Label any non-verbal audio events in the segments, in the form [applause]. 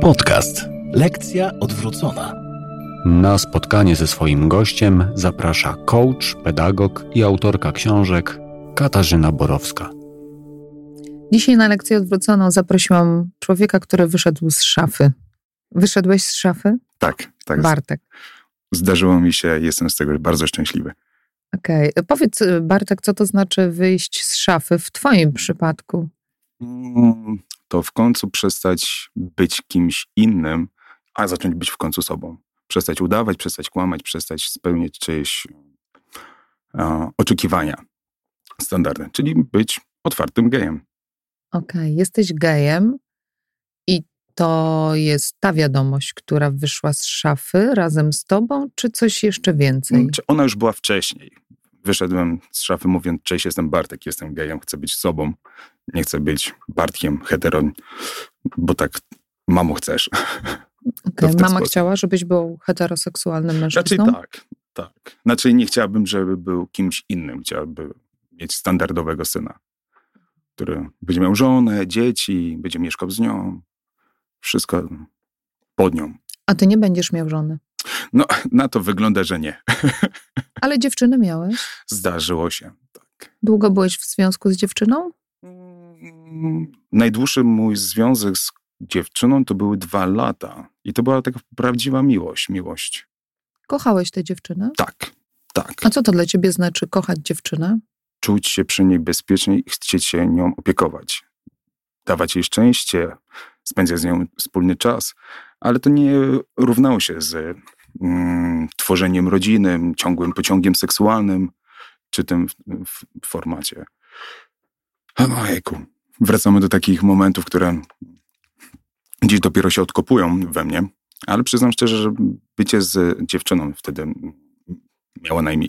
Podcast. Lekcja odwrócona. Na spotkanie ze swoim gościem zaprasza coach, pedagog i autorka książek Katarzyna Borowska. Dzisiaj na lekcję odwróconą zaprosiłam człowieka, który wyszedł z szafy. Wyszedłeś z szafy? Tak, tak. Bartek. Zdarzyło mi się, jestem z tego bardzo szczęśliwy. Okej. Okay. Powiedz, Bartek, co to znaczy wyjść z szafy w Twoim przypadku? To w końcu przestać być kimś innym, a zacząć być w końcu sobą. Przestać udawać, przestać kłamać, przestać spełniać czyjeś e, oczekiwania standardy, czyli być otwartym gejem. Okej, okay. jesteś gejem i to jest ta wiadomość, która wyszła z szafy razem z tobą, czy coś jeszcze więcej? Czy ona już była wcześniej? Wyszedłem z szafy mówiąc, cześć, jestem Bartek, jestem gejem, chcę być sobą, nie chcę być Bartkiem, heteron, bo tak mamo chcesz. [laughs] Okay. Mama sposób. chciała, żebyś był heteroseksualnym mężczyzną? Znaczy tak, tak. Znaczy nie chciałabym, żeby był kimś innym. Chciałabym mieć standardowego syna, który będzie miał żonę, dzieci, będzie mieszkał z nią. Wszystko pod nią. A ty nie będziesz miał żony? No, na to wygląda, że nie. [laughs] Ale dziewczyny miałeś? Zdarzyło się, tak. Długo byłeś w związku z dziewczyną? Najdłuższy mój związek z dziewczyną to były dwa lata. I to była taka prawdziwa miłość, miłość. Kochałeś tę dziewczynę? Tak, tak. A co to dla ciebie znaczy kochać dziewczynę? Czuć się przy niej bezpiecznie i chcieć się nią opiekować. Dawać jej szczęście, spędzać z nią wspólny czas. Ale to nie równało się z tworzeniem rodziny, ciągłym pociągiem seksualnym, czy tym w, w formacie. Ojejku. Wracamy do takich momentów, które dziś dopiero się odkopują we mnie, ale przyznam szczerze, że bycie z dziewczyną wtedy miała na imię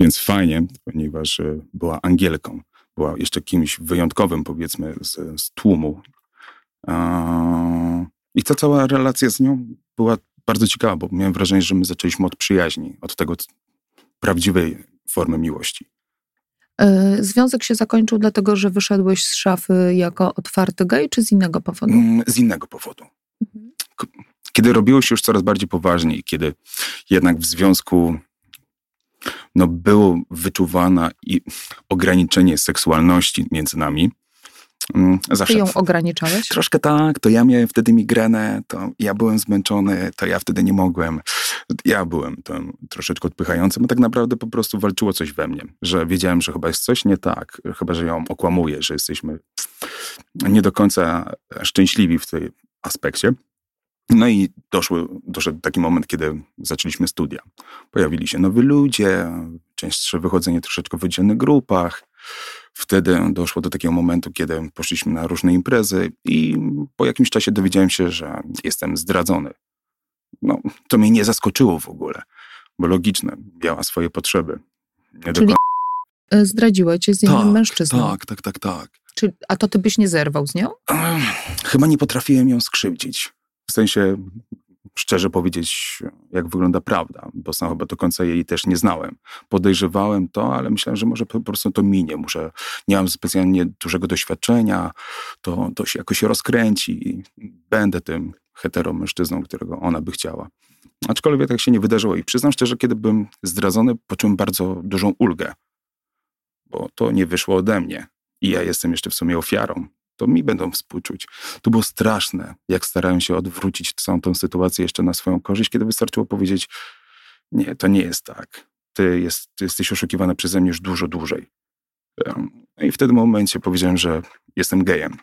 więc fajnie, ponieważ e, była Angielką, była jeszcze kimś wyjątkowym, powiedzmy, z, z tłumu. I ta cała relacja z nią była bardzo ciekawa, bo miałem wrażenie, że my zaczęliśmy od przyjaźni, od tego prawdziwej formy miłości. E, związek się zakończył dlatego, że wyszedłeś z szafy jako otwarty gej, czy z innego powodu? Mm, z innego powodu. Mhm. Kiedy robiło się już coraz bardziej poważniej, kiedy jednak w związku no, było wyczuwane i ograniczenie seksualności między nami, zawsze. Ty ją ograniczałeś? Troszkę tak, to ja miałem wtedy migrenę, to ja byłem zmęczony, to ja wtedy nie mogłem. Ja byłem tym troszeczkę odpychającym, a tak naprawdę po prostu walczyło coś we mnie, że wiedziałem, że chyba jest coś nie tak, chyba, że ją okłamuję, że jesteśmy nie do końca szczęśliwi w tym aspekcie. No i doszły, doszedł taki moment, kiedy zaczęliśmy studia. Pojawili się nowi ludzie, częstsze wychodzenie troszeczkę w oddzielnych grupach, Wtedy doszło do takiego momentu, kiedy poszliśmy na różne imprezy i po jakimś czasie dowiedziałem się, że jestem zdradzony. No, to mnie nie zaskoczyło w ogóle, bo logiczne, miała swoje potrzeby. Nie Czyli do... zdradziła cię z innym tak, mężczyzną. Tak, tak, tak, tak. Czy, a to ty byś nie zerwał z nią? Chyba nie potrafiłem ją skrzywdzić. W sensie szczerze powiedzieć, jak wygląda prawda, bo sam chyba do końca jej też nie znałem. Podejrzewałem to, ale myślałem, że może po prostu to minie. Muszę, nie mam specjalnie dużego doświadczenia, to, to się jakoś rozkręci i będę tym heteromężczyzną, którego ona by chciała. Aczkolwiek tak się nie wydarzyło i przyznam szczerze, kiedy byłem zdradzony, poczułem bardzo dużą ulgę, bo to nie wyszło ode mnie i ja jestem jeszcze w sumie ofiarą to mi będą współczuć. To było straszne, jak starałem się odwrócić całą tą sytuację jeszcze na swoją korzyść, kiedy wystarczyło powiedzieć, nie, to nie jest tak. Ty, jest, ty jesteś oszukiwana przeze mnie już dużo dłużej. No I w tym momencie powiedziałem, że jestem gejem.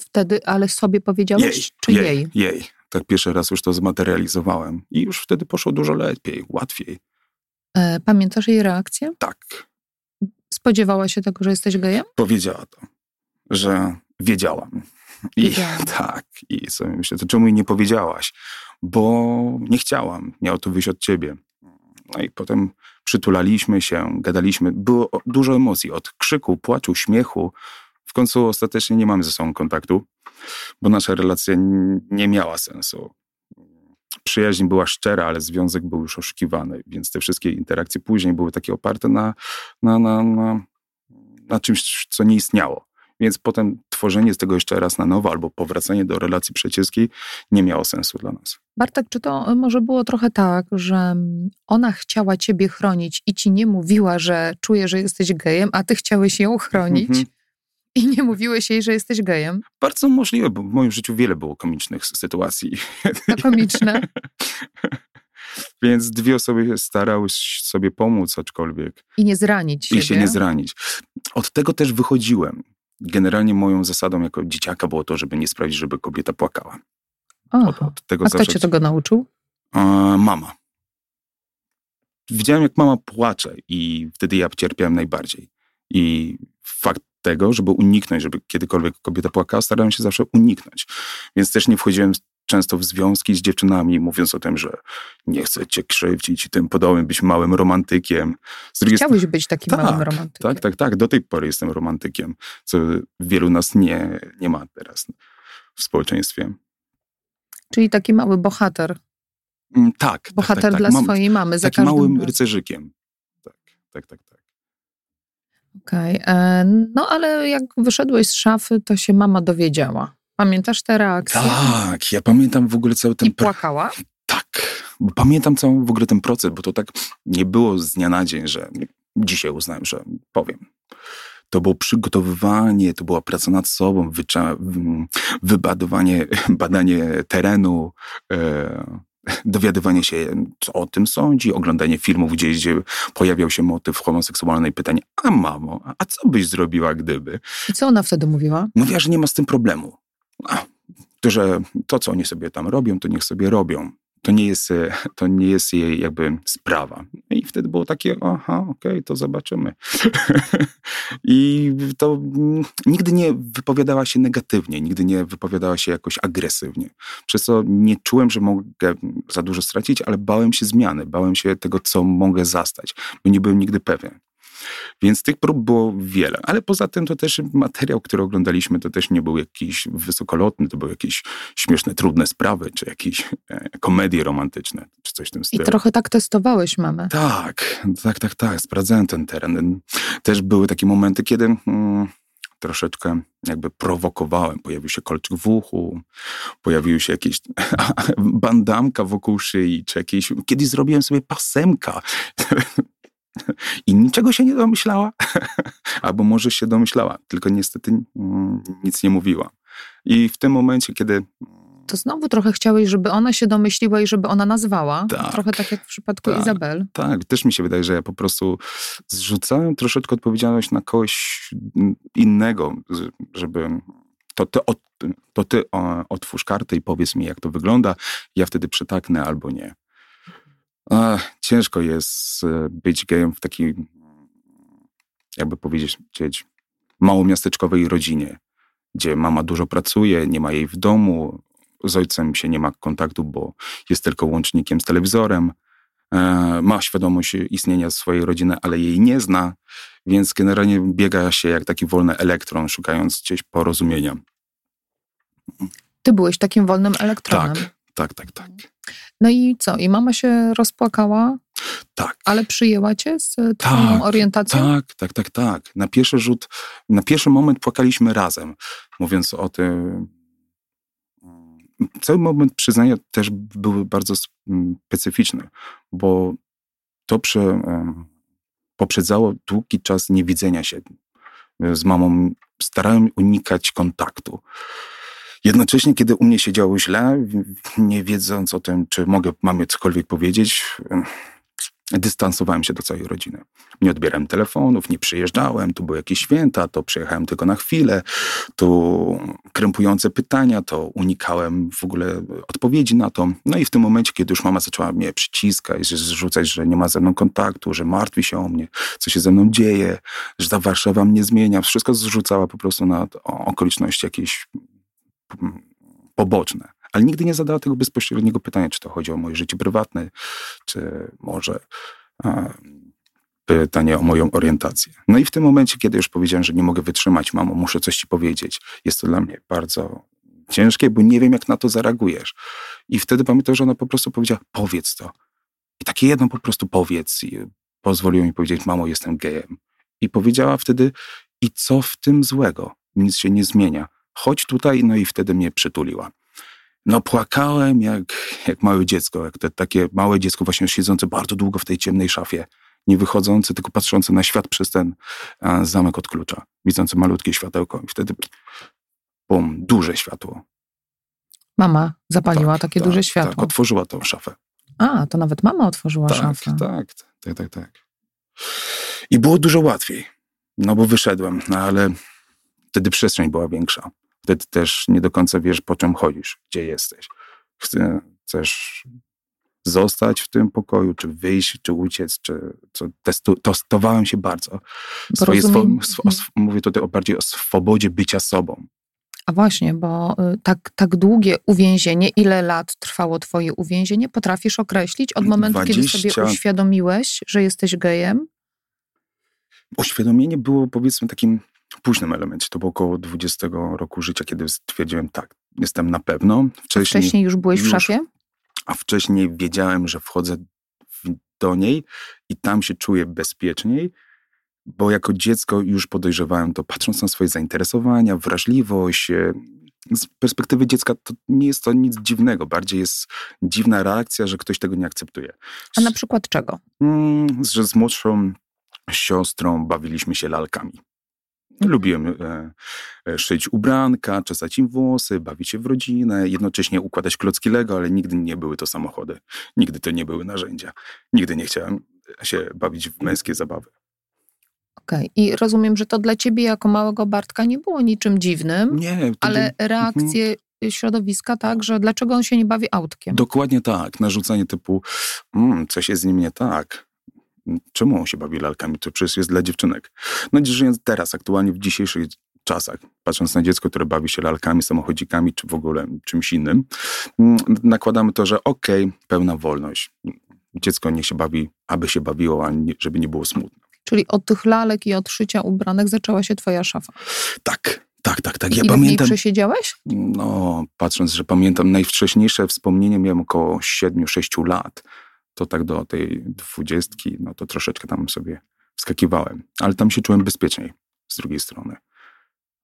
Wtedy, ale sobie powiedziałeś, jej, czy jej? Jej, jej. Tak pierwszy raz już to zmaterializowałem. I już wtedy poszło dużo lepiej, łatwiej. E, pamiętasz jej reakcję? Tak. Spodziewała się tego, że jesteś gejem? Powiedziała to że wiedziałam. I [laughs] tak, i sobie myślę, to czemu mi nie powiedziałaś? Bo nie chciałam, miało to wyjść od ciebie. No i potem przytulaliśmy się, gadaliśmy. Było dużo emocji, od krzyku, płaczu, śmiechu. W końcu ostatecznie nie mamy ze sobą kontaktu, bo nasza relacja nie miała sensu. Przyjaźń była szczera, ale związek był już oszukiwany, więc te wszystkie interakcje później były takie oparte na, na, na, na, na czymś, co nie istniało. Więc potem tworzenie z tego jeszcze raz na nowo albo powracanie do relacji przyjacielskiej nie miało sensu dla nas. Bartek, czy to może było trochę tak, że ona chciała ciebie chronić i ci nie mówiła, że czuje, że jesteś gejem, a ty chciałeś ją chronić? Mhm. I nie mówiłeś jej, że jesteś gejem? Bardzo możliwe, bo w moim życiu wiele było komicznych sytuacji. To komiczne. [laughs] Więc dwie osoby starały sobie pomóc, aczkolwiek. I nie zranić siebie. I się nie zranić. Od tego też wychodziłem. Generalnie moją zasadą jako dzieciaka było to, żeby nie sprawić, żeby kobieta płakała. Od, od tego A kto cię tego nauczył? mama. Widziałem, jak mama płacze i wtedy ja cierpiałem najbardziej. I fakt tego, żeby uniknąć, żeby kiedykolwiek kobieta płakała, starałem się zawsze uniknąć. Więc też nie wchodziłem często w związki z dziewczynami, mówiąc o tym, że nie chcę cię krzywdzić i tym podobnym, być małym romantykiem. Chciałbyś być takim tak, małym romantykiem. Tak, tak, tak. Do tej pory jestem romantykiem, co wielu nas nie, nie ma teraz w społeczeństwie. Czyli taki mały bohater. Mm, tak. Bohater tak, tak, dla tak. swojej mamy. Za takim małym rycerzykiem. Tak, tak, tak. tak. Okej. Okay. E, no ale jak wyszedłeś z szafy, to się mama dowiedziała. Pamiętasz te reakcje? Tak, ja pamiętam w ogóle cały ten... I płakała? Tak. Pamiętam cały w ogóle ten proces, bo to tak nie było z dnia na dzień, że dzisiaj uznałem, że powiem. To było przygotowywanie, to była praca nad sobą, wycza- wybadowanie, [laughs] badanie terenu, e, dowiadywanie się, co o tym sądzi, oglądanie filmów gdzieś, gdzie pojawiał się motyw homoseksualny i pytanie, a mamo, a co byś zrobiła, gdyby? I co ona wtedy mówiła? Mówiła, że nie ma z tym problemu. To, że to, co oni sobie tam robią, to niech sobie robią. To nie jest, e, to nie jest jej jakby sprawa. I wtedy było takie, aha, okej, okay, to zobaczymy. [laughs] I to nigdy nie wypowiadała się negatywnie, nigdy nie wypowiadała się jakoś agresywnie. Przez co nie czułem, że mogę za dużo stracić, ale bałem się zmiany, bałem się tego, co mogę zastać, bo nie byłem nigdy pewien. Więc tych prób było wiele, ale poza tym to też materiał, który oglądaliśmy, to też nie był jakiś wysokolotny, to były jakieś śmieszne, trudne sprawy, czy jakieś e, komedie romantyczne, czy coś w tym stylu. I trochę tak testowałeś mamę. Tak, tak, tak, tak, sprawdzałem ten teren. Też były takie momenty, kiedy... Mm, troszeczkę jakby prowokowałem. Pojawił się kolczyk w uchu, pojawiły się jakieś [laughs] bandamka wokół szyi, czy jakieś... Kiedyś zrobiłem sobie pasemka. [laughs] I niczego się nie domyślała, [laughs] albo może się domyślała, tylko niestety mm, nic nie mówiła. I w tym momencie, kiedy to znowu trochę chciałeś, żeby ona się domyśliła i żeby ona nazwała. Tak, trochę tak jak w przypadku tak, Izabel. Tak, też mi się wydaje, że ja po prostu zrzucałem troszeczkę odpowiedzialność na kogoś innego, żeby to ty, to ty otwórz kartę i powiedz mi, jak to wygląda. Ja wtedy przytaknę albo nie. Ach, ciężko jest e, być gejem w takiej, jakby powiedzieć, małomiasteczkowej rodzinie, gdzie mama dużo pracuje, nie ma jej w domu, z ojcem się nie ma kontaktu, bo jest tylko łącznikiem z telewizorem, e, ma świadomość istnienia swojej rodziny, ale jej nie zna, więc generalnie biega się jak taki wolny elektron, szukając gdzieś porozumienia. Ty byłeś takim wolnym elektronem. Tak, tak, tak, tak. No i co? I mama się rozpłakała? Tak. Ale przyjęła cię z twoją tak, orientacją? Tak, tak, tak, tak. Na pierwszy rzut, na pierwszy moment płakaliśmy razem, mówiąc o tym. Cały moment przyznania też był bardzo specyficzny, bo to prze, poprzedzało długi czas niewidzenia się z mamą. Starałem unikać kontaktu. Jednocześnie, kiedy u mnie się działo źle, nie wiedząc o tym, czy mogę mamie cokolwiek powiedzieć, dystansowałem się do całej rodziny. Nie odbierałem telefonów, nie przyjeżdżałem, tu były jakieś święta, to przyjechałem tylko na chwilę, tu krępujące pytania, to unikałem w ogóle odpowiedzi na to. No i w tym momencie, kiedy już mama zaczęła mnie przyciskać, zrzucać, że nie ma ze mną kontaktu, że martwi się o mnie, co się ze mną dzieje, że ta Warszawa mnie zmienia, wszystko zrzucała po prostu na okoliczności jakieś poboczne. Ale nigdy nie zadała tego bezpośredniego pytania, czy to chodzi o moje życie prywatne, czy może a, pytanie o moją orientację. No i w tym momencie, kiedy już powiedziałem, że nie mogę wytrzymać, mamo, muszę coś ci powiedzieć, jest to dla mnie bardzo ciężkie, bo nie wiem, jak na to zareagujesz. I wtedy pamiętam, że ona po prostu powiedziała, powiedz to. I takie jedno po prostu powiedz. I pozwoliło mi powiedzieć, mamo, jestem gejem. I powiedziała wtedy, i co w tym złego? nic się nie zmienia. Chodź tutaj, no i wtedy mnie przytuliła. No płakałem jak, jak małe dziecko, jak te, takie małe dziecko właśnie siedzące bardzo długo w tej ciemnej szafie, nie wychodzące, tylko patrzące na świat przez ten a, zamek od klucza, widzące malutkie światełko i wtedy bum, duże światło. Mama zapaliła Tak, takie tak, duże Tak, światło. otworzyła tą szafę. A, to nawet mama otworzyła Tak, szafę. tak, tak, tak, tak. I było dużo łatwiej, no bo wyszedłem, no ale wtedy przestrzeń była większa. Wtedy też nie do końca wiesz, po czym chodzisz, gdzie jesteś. Chcesz zostać w tym pokoju, czy wyjść, czy uciec, czy co. Testu, testowałem się bardzo. Swoje, swo, swo, sw- mówię tutaj o bardziej o swobodzie bycia sobą. A właśnie, bo y, tak, tak długie uwięzienie, ile lat trwało twoje uwięzienie, potrafisz określić od momentu, kiedy sobie 20. uświadomiłeś, że jesteś gejem? Uświadomienie było powiedzmy takim późnym elemencie. To było około 20 roku życia, kiedy stwierdziłem tak, jestem na pewno. Wcześniej, Wcześniej już byłeś w szafie? a wcześniej wiedziałem, że wchodzę do niej i tam się czuję bezpieczniej, bo jako dziecko już podejrzewałem to, patrząc na swoje zainteresowania, wrażliwość. e, Z perspektywy dziecka to nie jest to nic dziwnego, bardziej jest dziwna reakcja, że ktoś tego nie akceptuje. A na przykład czego? Mm, że z młodszą siostrą bawiliśmy się lalkami. Lubiłem e, e, szyć ubranka, czesać im włosy, bawić się w rodzinę, jednocześnie układać klocki Lego, ale nigdy nie były to samochody. Nigdy to nie były narzędzia. Nigdy nie chciałem się bawić w męskie zabawy. Okej. I rozumiem, że to dla ciebie jako małego Bartka nie było niczym dziwnym, Nie, wtedy- ale reakcje środowiska, tak, że dlaczego on się nie bawi autkiem? Dokładnie tak. Narzucanie typu, mm, coś jest z nim nie tak. Czemu on się bawi lalkami? To przecież jest dla dziewczynek. No żyjąc teraz, aktualnie w dzisiejszych czasach, patrząc na dziecko, które bawi się lalkami, samochodzikami, czy w ogóle czymś innym, mm, nakładamy to, że okej, pełna wolność. Dziecko niech się bawi, aby się bawiło, a nie, żeby nie było smutno. Czyli od tych lalek i od szycia ubranek zaczęła się twoja szafa. Tak, tak, tak, tak. Ja Ile pamiętam, przesiedziałeś? no patrząc, że pamiętam najwcześniejsze wspomnienie miałem około 7-6 lat, to tak do tej dwudziestki, no to troszeczkę tam sobie wskakiwałem. Ale tam się czułem bezpieczniej z drugiej strony.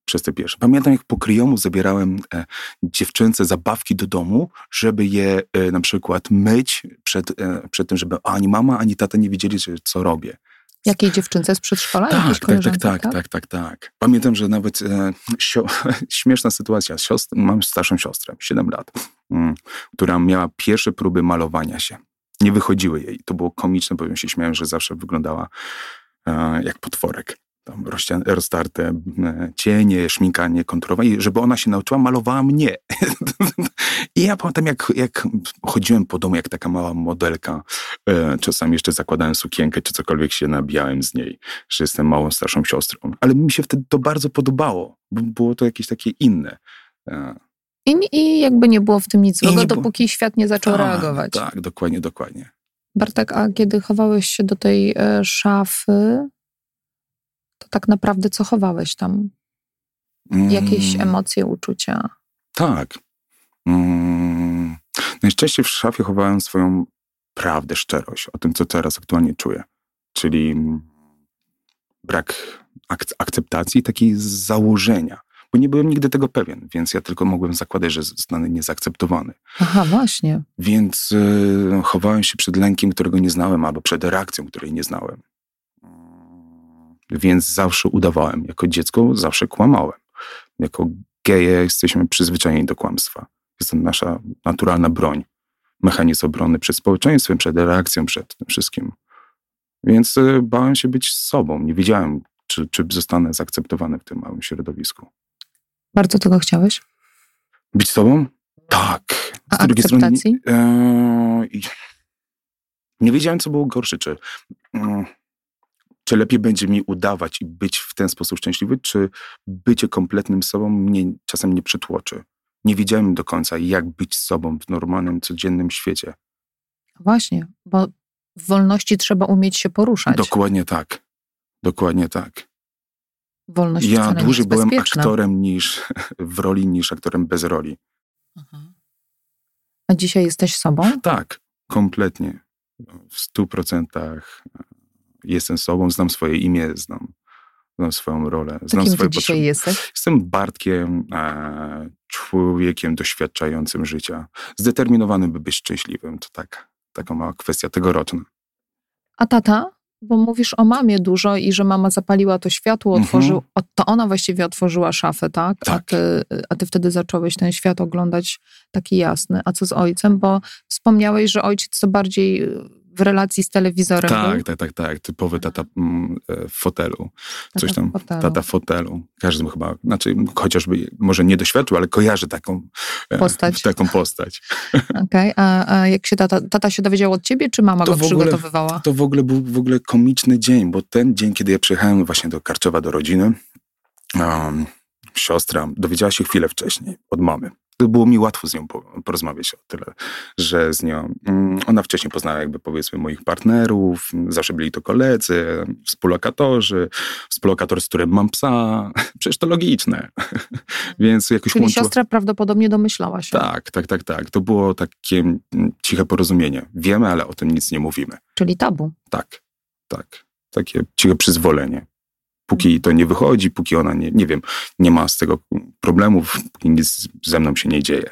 Przez te pierwsze. Pamiętam, jak po kryjomu zabierałem e, dziewczęce zabawki do domu, żeby je e, na przykład myć przed, e, przed tym, żeby ani mama, ani tata nie wiedzieli, że, co robię. Jakiej dziewczynce z przedszkola? Tak, tak, tak, koleżance, tak, tak, tak, tak. Pamiętam, że nawet e, sio, [laughs] śmieszna sytuacja. Siostr, mam starszą siostrę, 7 lat, mm, która miała pierwsze próby malowania się. Nie wychodziły jej. To było komiczne, bo się śmiałem, że zawsze wyglądała e, jak potworek. Tam e, cienie, szminkanie, kontrowanie. I żeby ona się nauczyła, malowała mnie. [laughs] I ja pamiętam, jak, jak chodziłem po domu, jak taka mała modelka. E, czasami jeszcze zakładałem sukienkę, czy cokolwiek się nabijałem z niej, że jestem małą, starszą siostrą. Ale mi się wtedy to bardzo podobało, bo było to jakieś takie inne. E, I, I jakby nie było w tym nic złego, nie było- dopóki świat nie zaczął tak, reagować. Tak, dokładnie, dokładnie. Bartek, a kiedy chowałeś się do tej e, szafy, to tak naprawdę co chowałeś tam? Jakieś Mm. emocje, uczucia? Tak. Mm, najczęściej w szafie chowałem swoją prawdę, szczerość o tym, co teraz aktualnie czuję. Czyli mm, brak ak- akceptacji, takiej założenia. Bo nie byłem nigdy tego pewien, więc ja tylko mogłem zakładać, że zostanę niezaakceptowany. Aha, właśnie. Więc y, chowałem się przed lękiem, którego nie znałem, albo przed reakcją, której nie znałem. Więc zawsze udawałem. Jako dziecko zawsze kłamałem. Jako geje jesteśmy przyzwyczajeni do kłamstwa. Jest to nasza naturalna broń. Mechanizm obrony przed społeczeństwem, przed reakcją, przed tym wszystkim. Więc y, bałem się być sobą. Nie wiedziałem, czy, czy zostanę zaakceptowany w tym małym środowisku. Bardzo tego chciałeś? Być sobą? Tak. A Z drugiej strony, akceptacji? I nie wiedziałem, co było gorsze, czy, mm, czy lepiej będzie mi udawać i być w ten sposób szczęśliwy, czy bycie kompletnym sobą mnie czasem nie przytłoczy. Nie wiedziałem do końca, jak być sobą w normalnym, codziennym świecie. Właśnie, bo w wolności trzeba umieć się poruszać. Dokładnie tak. Dokładnie tak. Wolność Ja dłużej byłem bezpieczna. aktorem niż [laughs] w roli, niż aktorem bez roli. Mhm. A dzisiaj jesteś sobą? Tak, kompletnie. W stu procentach jestem sobą, znam swoje imię, znam znam swoją rolę, znam Kim swoje dzisiaj jesteś? Jestem Bartkiem, e, człowiekiem doświadczającym życia, zdeterminowanym, by być szczęśliwym. To tak, taka mała kwestia tegoroczna. A tata? Bo mówisz o mamie dużo i że mama zapaliła to światło, Mhm. otworzył, o- to ona właściwie otworzyła szafę, tak? A, Tak. ty, a ty wtedy zacząłeś ten świat oglądać taki jasny. A co z ojcem? Bo wspomniałeś, że ojciec to bardziej w relacji z telewizorem Tak, był. tak, tak, tak. Typowy tata mm, e, w fotelu. Tata Coś tam, fotelu. tata w fotelu. Każdy chyba, znaczy chociażby może nie doświadczył, ale kojarzy taką e, Postać. Taką postać. [laughs] Okej, a, a jak się tata, tata się dowiedział od ciebie, czy mama To go w ogóle- przygotowywała? To w ogóle był w ogóle komiczny dzień, bo ten dzień, kiedy ja przyjechałem właśnie do Karczowa, do rodziny, um, siostra dowiedziała się chwilę wcześniej od mamy. Było mi łatwo z nią po- porozmawiać o tyle, że z nią, mm, ona wcześniej poznała jakby powiedzmy moich partnerów, zawsze byli to koledzy, współlokatorzy, współlokator, z którym mam psa, [laughs] przecież to logiczne. [laughs] Więc jakoś Czyli łączyło... siostra prawdopodobnie domyślała się. Tak, tak, tak, tak. To było takie mm, ciche porozumienie. Wiemy, ale o tym nic nie mówimy. Czyli tabu. Tak, tak. Takie ciche przyzwolenie. Póki to nie wychodzi, póki ona nie, nie wiem, nie ma z tego problemów, póki nic ze mną się nie dzieje.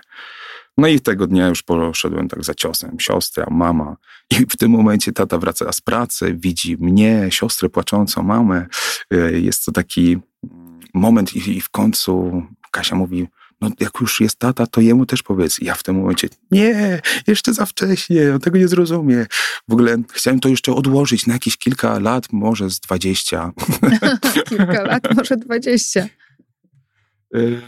No i tego dnia już poszedłem tak za ciosem. Siostra, mama. I w tym momencie tata wraca z pracy, widzi mnie, siostrę płaczącą, mamę. Y, Jest to taki moment i, i w końcu Kasia mówi, no jak już jest tata, to jemu też powiedz. Ja w tym momencie, nie, jeszcze za wcześnie, on tego nie zrozumie. W ogóle chciałem to jeszcze odłożyć na jakieś kilka lat, może z dwadzieścia. [laughs] Kilka lat, może dwadzieścia. Y,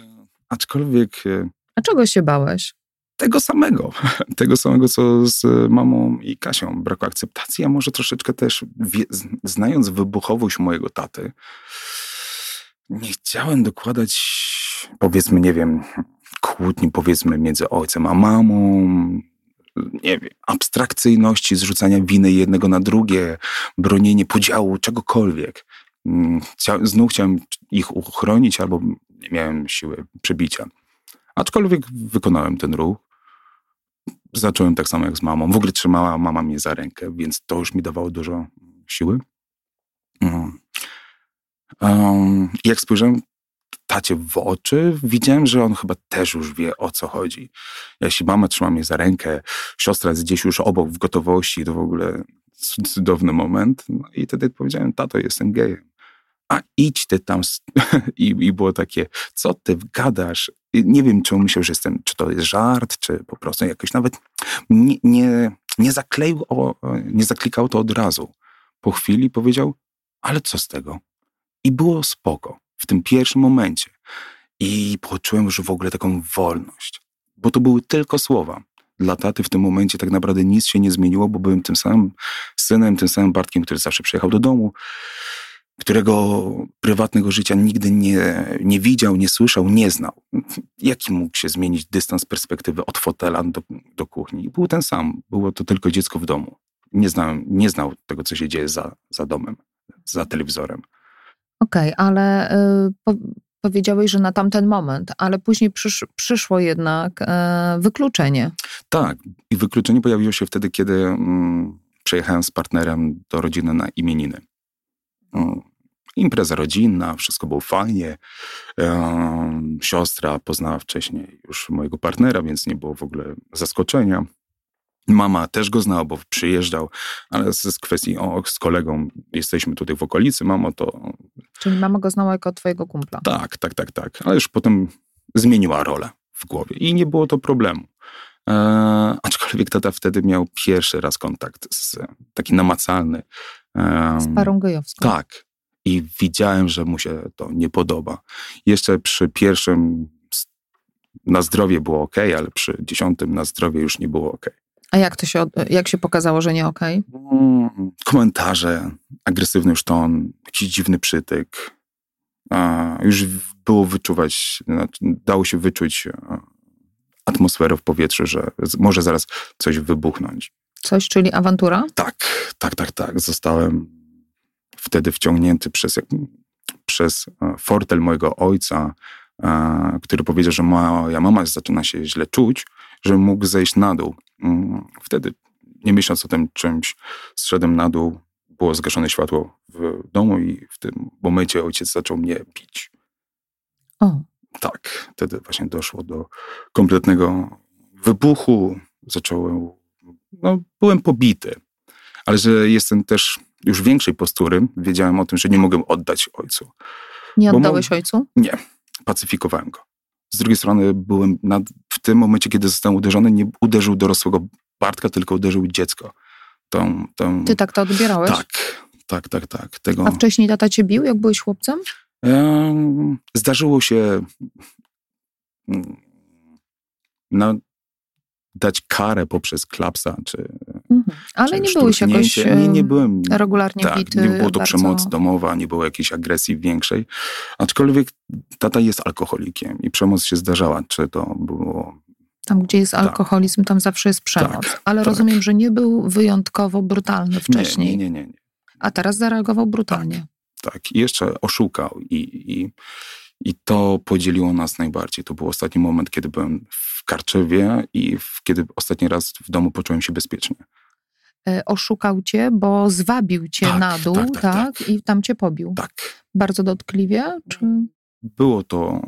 Aczkolwiek y, A czego się bałeś? tego samego, [laughs] tego samego, co z mamą i Kasią. Braku akceptacji, a może troszeczkę też, wie, znając wybuchowość mojego taty, nie chciałem dokładać, powiedzmy, nie wiem, kłótni, powiedzmy, między ojcem a mamą, nie wiem, abstrakcyjności, zrzucania winy jednego na drugie, bronienie podziału, czegokolwiek. Mm, Chcia, znów chciałem ich uchronić, albo nie miałem siły przebicia. Aczkolwiek wykonałem ten ruch. Zacząłem tak samo jak z mamą. W ogóle trzymała mama mnie za rękę, więc to już mi dawało dużo siły. Um, jak spojrzałem tacie w oczy, widziałem, że on chyba też już wie, o co chodzi. Jeśli mama trzyma mnie za rękę, siostra jest gdzieś już obok w gotowości, to w ogóle cud- cudowny moment. No i wtedy powiedziałem, tato, jestem gejem. A idź ty tam. [laughs] I, I było takie, co ty gadasz? I Nie wiem, czy myślał, że jestem, czy to jest żart, czy po prostu jakoś nawet nie, nie, nie zakleił, o, nie zaklikał to od razu. Po chwili powiedział, ale co z tego? I było spoko w tym pierwszym momencie. I poczułem już w ogóle taką wolność, bo to były tylko słowa. Dla taty w tym momencie tak naprawdę nic się nie zmieniło, bo byłem tym samym synem, tym samym Bartkiem, który zawsze przyjechał do domu, którego prywatnego życia nigdy nie, nie widział, nie słyszał, nie znał. Jaki mógł się zmienić dystans perspektywy od fotela do, do kuchni? Był ten sam. Było to tylko dziecko w domu. Nie, znałem, nie znał tego, co się dzieje za, za domem, za telewizorem. Okej, ale y, po, powiedziałeś, że na tamten moment, ale później przysz, przyszło jednak y, wykluczenie. Tak, i wykluczenie pojawiło się wtedy, kiedy mm, przyjechałem z partnerem do rodziny na imieniny. Mm, impreza rodzinna, wszystko było fajnie. Siostra poznała wcześniej już mojego partnera, więc nie było w ogóle zaskoczenia. Mama też go znała, bo przyjeżdżał, ale z, z kwestii, o, z kolegą jesteśmy tutaj w okolicy, mamo, to Czyli mama go znała jako twojego kumpla. tak, tak, tak, tak. Ale już potem zmieniła rolę w głowie i nie było to problemu. E, aczkolwiek tata wtedy miał pierwszy raz kontakt z, taki namacalny. Z parą gejowską. tak. I widziałem, że mu się to nie podoba. Jeszcze przy pierwszym na zdrowie było ok, ale przy dziesiątym na zdrowie już nie było ok. A jak to się, jak się pokazało, że nie okej? Mm, Komentarze, agresywny już ton, jakiś dziwny przytyk. Już było wyczuwać, znaczy, dało się wyczuć e, atmosferę w powietrzu, że może zaraz coś wybuchnąć. Coś, czyli awantura? Tak, tak, tak, tak. Zostałem wtedy wciągnięty przez, przez e, fortel mojego ojca, e, który powiedział, że moja mama zaczyna się źle czuć, że mógł zejść na dół. Mm, Wtedy, nie myśląc o tym czymś, zszedłem na dół, było zgaszone światło w domu i w tym momencie ojciec zaczął mnie bić. O, Tak, wtedy właśnie doszło do kompletnego wybuchu. Zacząłem, no byłem pobity, ale że jestem też już większej postury, wiedziałem o tym, że nie mogę oddać ojcu. nie Bo oddałeś ojcu? Nie, pacyfikowałem go. Z drugiej strony byłem nad, w tym momencie, kiedy zostałem uderzony, nie uderzył dorosłego Bartka, tylko uderzył dziecko. Tą, tą, Ty tak to odbierałeś? tak, tak, tak, tak. Tego, A wcześniej tata cię bił, jak byłeś chłopcem? Em, Zdarzyło się mm, no, dać karę poprzez klapsa, czy. Ale nie byłeś jakoś. Nie, nie em, byłem... regularnie Tak, bity. nie było to bardzo... przemoc domowa, nie było jakiejś agresji większej. Aczkolwiek tata jest alkoholikiem i przemoc się zdarzała. Czy to było... Tam, gdzie jest alkoholizm, tam zawsze jest przemoc. Tak, Ale tak. rozumiem, że nie był wyjątkowo brutalny wcześniej. Nie, nie, nie, nie. nie. A teraz zareagował brutalnie. Tak, i jeszcze oszukał i, i, i to podzieliło nas najbardziej. To był ostatni moment, kiedy byłem w Karczewie i w, kiedy ostatni raz w domu poczułem się bezpiecznie. E, Oszukał cię, bo zwabił cię Tak, na dół, tak, tak, tak, I tam cię pobił. Tak. Bardzo dotkliwie? Czy... Było to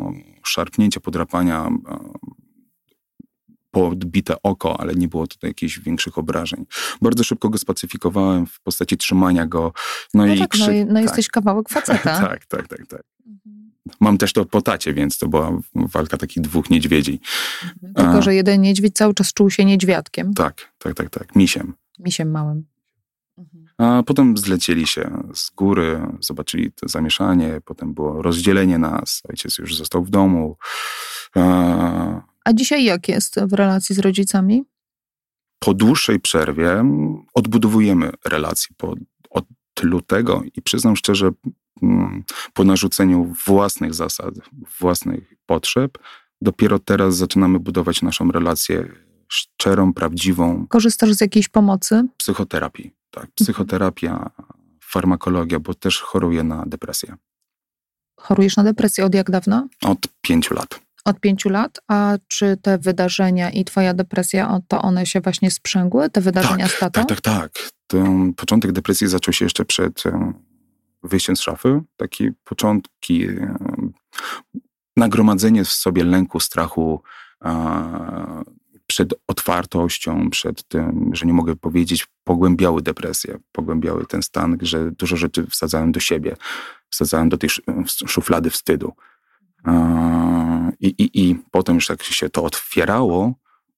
szarpnięcie, podrapania, podbite oko, ale nie było to jakichś większych obrażeń. Bardzo szybko go spacyfikowałem w postaci trzymania go. No, No i tak, no, krzyk- no tak, jesteś kawałek faceta. [laughs] tak, tak, tak, tak. Mam też to po tacie, więc to była walka takich dwóch niedźwiedzi. Tylko, A. że jeden niedźwiedź cały czas czuł się niedźwiadkiem, Tak, tak, tak, tak, misiem. Misiem małym. A potem zlecieli się z góry, zobaczyli to zamieszanie, potem było rozdzielenie nas, ojciec już został w domu. A A dzisiaj jak jest w relacji z rodzicami? po dłuższej przerwie odbudowujemy relacje po, od lutego i przyznam szczerze, mm, po narzuceniu własnych zasad, własnych potrzeb, dopiero teraz zaczynamy budować naszą relację szczerą, prawdziwą, Korzystasz z jakiejś pomocy? psychoterapii. Tak, psychoterapia, farmakologia, bo też choruję na depresję. Chorujesz na depresję od jak dawna? Od pięciu lat. Od pięciu lat. A czy te wydarzenia i twoja depresja, to one się właśnie sprzęgły? Te wydarzenia z tatą? Tak, tak, tak. Ten początek depresji zaczął się jeszcze przed em, wyjściem z szafy. Takie początki, em, nagromadzenie w sobie lęku, strachu e, przed otwartością, przed tym, że nie mogę powiedzieć, pogłębiały depresję, pogłębiały ten stan, że dużo rzeczy wsadzałem do siebie, wsadzałem do tej sz- szuflady wstydu. I, i, I potem już jak się to otwierało,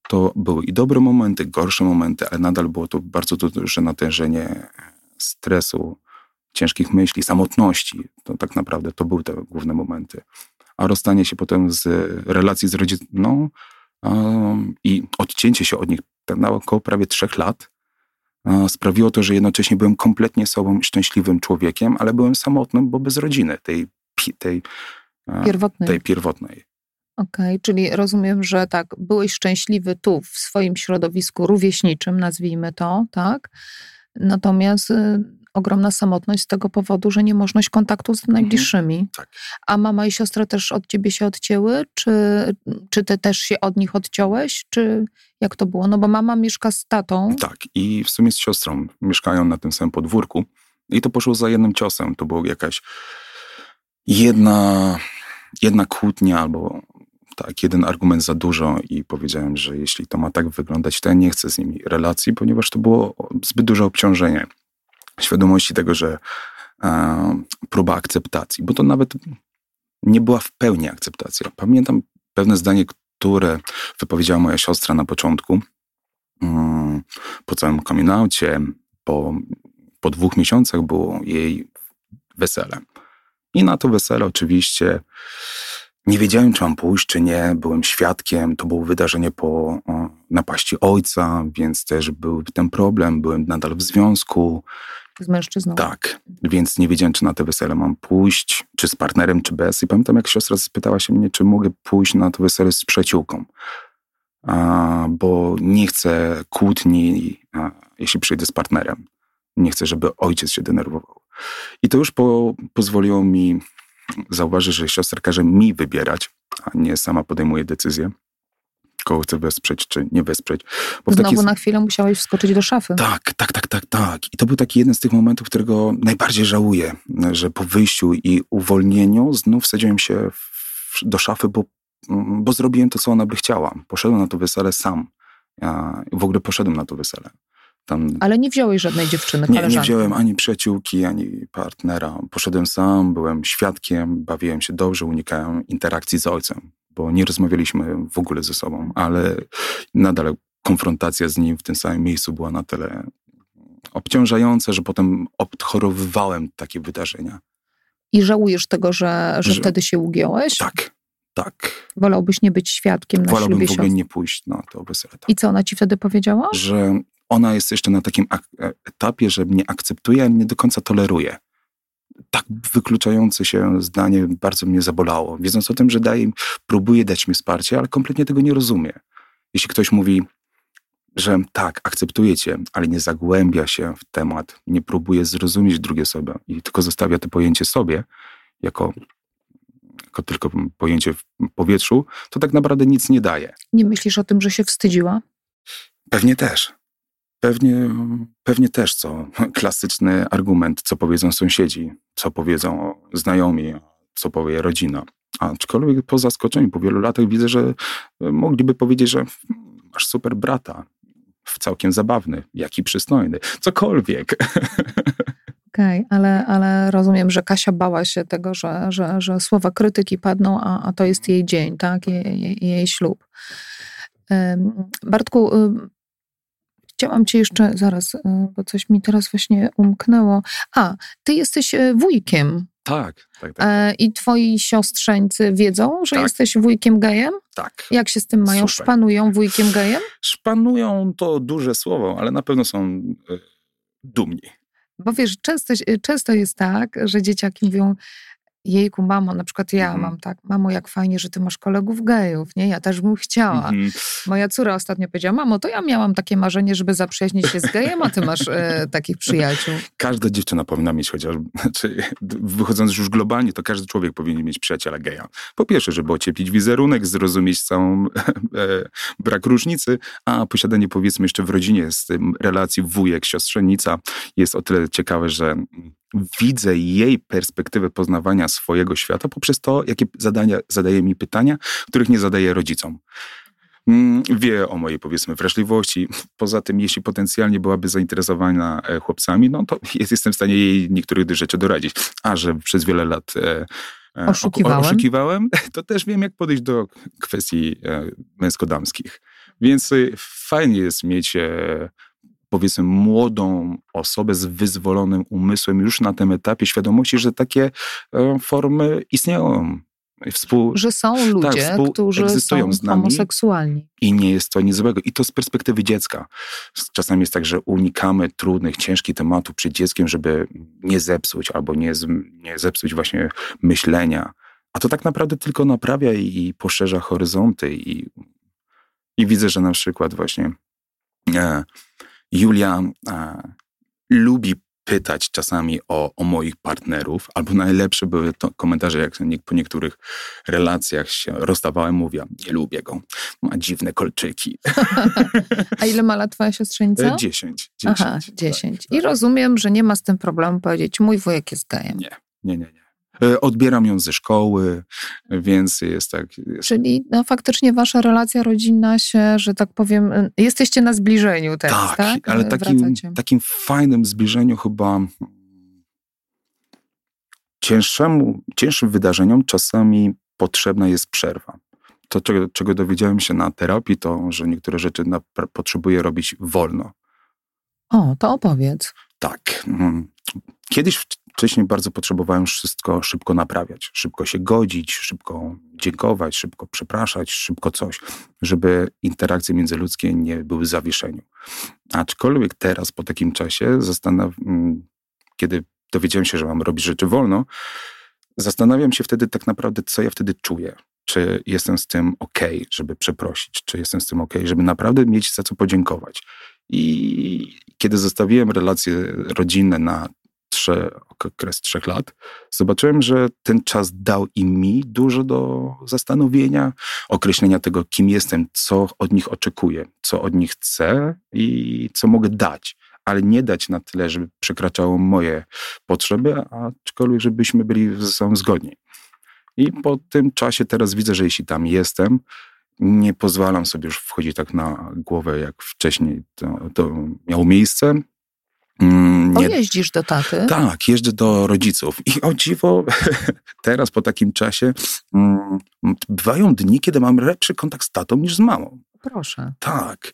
to były i dobre momenty, gorsze momenty, ale nadal było to bardzo duże natężenie stresu, ciężkich myśli, samotności. To tak naprawdę to były te główne momenty. A rozstanie się potem z relacji z rodziną um, i odcięcie się od nich na około prawie trzech lat e, sprawiło to, że jednocześnie byłem kompletnie sobą szczęśliwym człowiekiem, ale byłem samotnym, bo bez rodziny, tej, tej, e, Pierwotnej. tej pierwotnej. Okej, czyli rozumiem, że tak, byłeś szczęśliwy tu, w swoim środowisku rówieśniczym, nazwijmy to, tak? Natomiast y, ogromna samotność z tego powodu, że niemożność kontaktu z najbliższymi. tak. A mama i siostra też od ciebie się odcięły? Czy, czy ty też się od nich odciąłeś? Czy jak to było? No bo mama mieszka z tatą. Tak, i w sumie z siostrą mieszkają na tym samym podwórku. I to poszło za jednym ciosem. To była jakaś jedna, jedna kłótnia albo tak, jeden argument za dużo i powiedziałem, że jeśli to ma tak wyglądać, to ja nie chcę z nimi relacji, ponieważ to było zbyt duże obciążenie. Świadomości tego, że e, próba akceptacji, bo to nawet nie była w pełni akceptacja. Pamiętam pewne zdanie, które wypowiedziała moja siostra na początku, mm, po całym coming po, po dwóch miesiącach było jej wesele. I na to wesele oczywiście nie wiedziałem, czy mam pójść, czy nie. Byłem świadkiem. To było wydarzenie po napaści ojca, więc też był ten problem. Byłem nadal w związku. Z mężczyzną. Tak, więc nie wiedziałem, czy na te wesele mam pójść, czy z partnerem, czy bez. I pamiętam, jak siostra spytała się mnie, czy mogę pójść na to wesele z przyjaciółką. A, bo nie chcę kłótni, a, jeśli przyjdę z partnerem. Nie chcę, żeby ojciec się denerwował. I to już po, pozwoliło mi zauważyć, że siostra każe mi wybierać, a nie sama podejmuje decyzję. Kogo chcę wesprzeć, czy nie wesprzeć. Bo Znowu taki... na chwilę musiałeś wskoczyć do szafy. Tak, tak, tak, tak, tak. I to był taki jeden z tych momentów, którego najbardziej żałuję, że po wyjściu i uwolnieniu znów wsadziłem się w, do szafy, bo, bo zrobiłem to, co ona by chciała. Poszedłem na to wesele sam. Ja w ogóle poszedłem na to wesele. Tam... Ale nie wziąłeś żadnej dziewczyny, nie, nie wziąłem ani przyjaciółki, ani partnera. Poszedłem sam, byłem świadkiem, bawiłem się dobrze, unikałem interakcji z ojcem, bo nie rozmawialiśmy w ogóle ze sobą, ale nadal konfrontacja z nim w tym samym miejscu była na tyle obciążająca, że potem odchorowywałem takie wydarzenia. I żałujesz tego, że, że, że... wtedy się ugiąłeś? Tak, tak. Wolałbyś nie być świadkiem na Wolałbym ślubie w ogóle nie pójść na to wesele. Tak. I co ona ci wtedy powiedziała? Że ona jest jeszcze na takim e, etapie, że mnie akceptuje, ale nie do końca toleruje. Tak wykluczające się zdanie bardzo mnie zabolało. Wiedząc o tym, że daje, próbuje dać mi wsparcie, ale kompletnie tego nie rozumie. Jeśli ktoś mówi, że tak, akceptuje cię, ale nie zagłębia się w temat, nie próbuje zrozumieć drugiej osoby i tylko zostawia to pojęcie sobie jako, jako tylko pojęcie w powietrzu, to tak naprawdę nic nie daje. Nie myślisz o tym, że się wstydziła? Pewnie też. Pewnie, pewnie też co klasyczny argument, co powiedzą sąsiedzi, co powiedzą znajomi, co powie rodzina. Aczkolwiek po zaskoczeniu, po wielu latach widzę, że mogliby powiedzieć, że masz super brata, całkiem zabawny, jaki przystojny, cokolwiek. [laughs] Okej, okay, ale, ale rozumiem, że Kasia bała się tego, że, że, że słowa krytyki padną, a, a to jest jej dzień, tak? Jej, ślub. Bartku, chciałam cię jeszcze, zaraz, y, bo coś mi teraz właśnie umknęło. A, ty jesteś y, wujkiem. Tak, tak, tak. E, tak. I twoi siostrzeńcy wiedzą, że tak. jesteś wujkiem gejem? Tak. Jak się z tym mają? Super. Szpanują wujkiem gejem? Szpanują to duże słowo, ale na pewno są y, dumni. Bo wiesz, często, często jest tak, że dzieciaki mówią, jejku, mamo, na przykład ja mm. mam tak, mamo, jak fajnie, że ty masz kolegów gejów, nie? Ja też bym chciała. -hmm. Moja córa ostatnio powiedziała, mamo, to ja miałam takie marzenie, żeby zaprzyjaźnić się z gejem, a ty masz e, takich przyjaciół. Każda dziewczyna powinna mieć chociaż, znaczy, wychodząc już globalnie, to każdy człowiek powinien mieć przyjaciela geja. Po pierwsze, żeby ocieplić wizerunek, zrozumieć całą e, brak różnicy, a posiadanie powiedzmy jeszcze w rodzinie z tym relacji wujek, siostrzenica jest o tyle ciekawe, że widzę jej perspektywę poznawania swojego świata poprzez to, jakie zadania zadaje mi pytania, których nie zadaje rodzicom. Mm, wie o mojej, powiedzmy, wrażliwości. Poza tym, jeśli potencjalnie byłaby zainteresowana e, chłopcami, no to [laughs] jestem w stanie jej niektórych rzeczy doradzić. A że przez wiele lat e, e, oszukiwałem. oszukiwałem, to też wiem, jak podejść do kwestii męsko-damskich. Więc fajnie jest mieć powiedzmy młodą osobę z wyzwolonym umysłem już na tym etapie świadomości, że takie e, formy istnieją. Współ... Że są ludzie, tak, którzy są z nami homoseksualni. I nie jest to nic złego. I to z perspektywy dziecka. Czasami jest tak, że unikamy trudnych, ciężkich tematów przed dzieckiem, żeby nie zepsuć albo nie, nie zepsuć właśnie myślenia. A to tak naprawdę tylko naprawia i poszerza horyzonty. I, i widzę, że na przykład właśnie e, Julia e, lubi pytać czasami o, o, moich partnerów, albo najlepsze były to komentarze, jak po niektórych relacjach się rozstawałem, mówię, nie lubię go, ma dziwne kolczyki. [laughs] A ile ma lat twoja siostrzenica? E, dziesięć. Aha, dziesięć. Tak, I tak. rozumiem, że nie ma z tym problemu powiedzieć, mój wujek jest gejem. Nie, nie, nie. nie. E, odbieram ją ze szkoły, więc jest tak. Jest. Czyli no, faktycznie wasza relacja rodzinna się, że tak powiem, e, jesteście na zbliżeniu teraz, tak? tak? ale takim, takim fajnym zbliżeniu chyba cięższemu, cięższym wydarzeniom czasami potrzebna jest przerwa. To, czego, czego dowiedziałem się na terapii, to, że niektóre rzeczy na, potrzebuję robić wolno. O, to opowiedz. Tak. Mm. Kiedyś wcześniej bardzo potrzebowałem wszystko szybko naprawiać, szybko się godzić, szybko dziękować, szybko przepraszać, szybko coś, żeby interakcje międzyludzkie nie były w zawieszeniu. Aczkolwiek teraz, po takim czasie. Mm, kiedy dowiedziałem się, że mam robić rzeczy wolno, zastanawiam się wtedy tak naprawdę, co ja wtedy czuję. Czy jestem z tym ok, żeby przeprosić, czy jestem z tym ok, żeby naprawdę mieć za co podziękować. I kiedy zostawiłem relacje rodzinne na trze, okres trzech lat, zobaczyłem, że ten czas dał i mi dużo do zastanowienia, określenia tego, kim jestem, co od nich oczekuję, co od nich chcę i co mogę dać. Ale nie dać na tyle, żeby przekraczało moje potrzeby, aczkolwiek żebyśmy byli ze sobą zgodni. I po tym czasie teraz widzę, że jeśli tam jestem, nie pozwalam sobie już wchodzić tak na głowę, jak wcześniej to, to miało miejsce. Mm, nie... O, jeździsz do taty? Tak, jeżdżę do rodziców. I o dziwo, [laughs] teraz po takim czasie mm, bywają dni, kiedy mam lepszy kontakt z tatą niż z mamą. Proszę. Tak.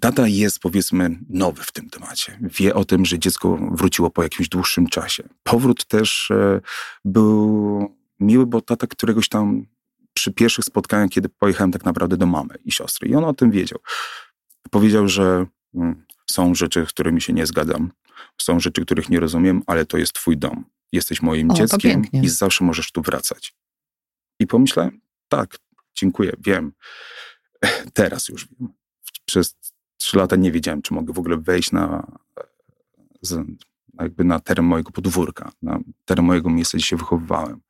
Tata jest, powiedzmy, nowy w tym temacie. Wie o tym, że dziecko wróciło po jakimś dłuższym czasie. Powrót też e, był miły, bo tata któregoś tam przy pierwszych spotkaniach, kiedy pojechałem tak naprawdę do mamy i siostry, i on o tym wiedział. Powiedział, że mm, są rzeczy, z którymi się nie zgadzam, są rzeczy, których nie rozumiem, ale to jest twój dom. Jesteś moim o, dzieckiem i zawsze możesz tu wracać. I pomyślałem, tak, dziękuję, wiem. [laughs] Teraz już wiem. Przez trzy lata nie wiedziałem, czy mogę w ogóle wejść na, jakby na teren mojego podwórka, na teren mojego miejsca, gdzie się wychowywałem.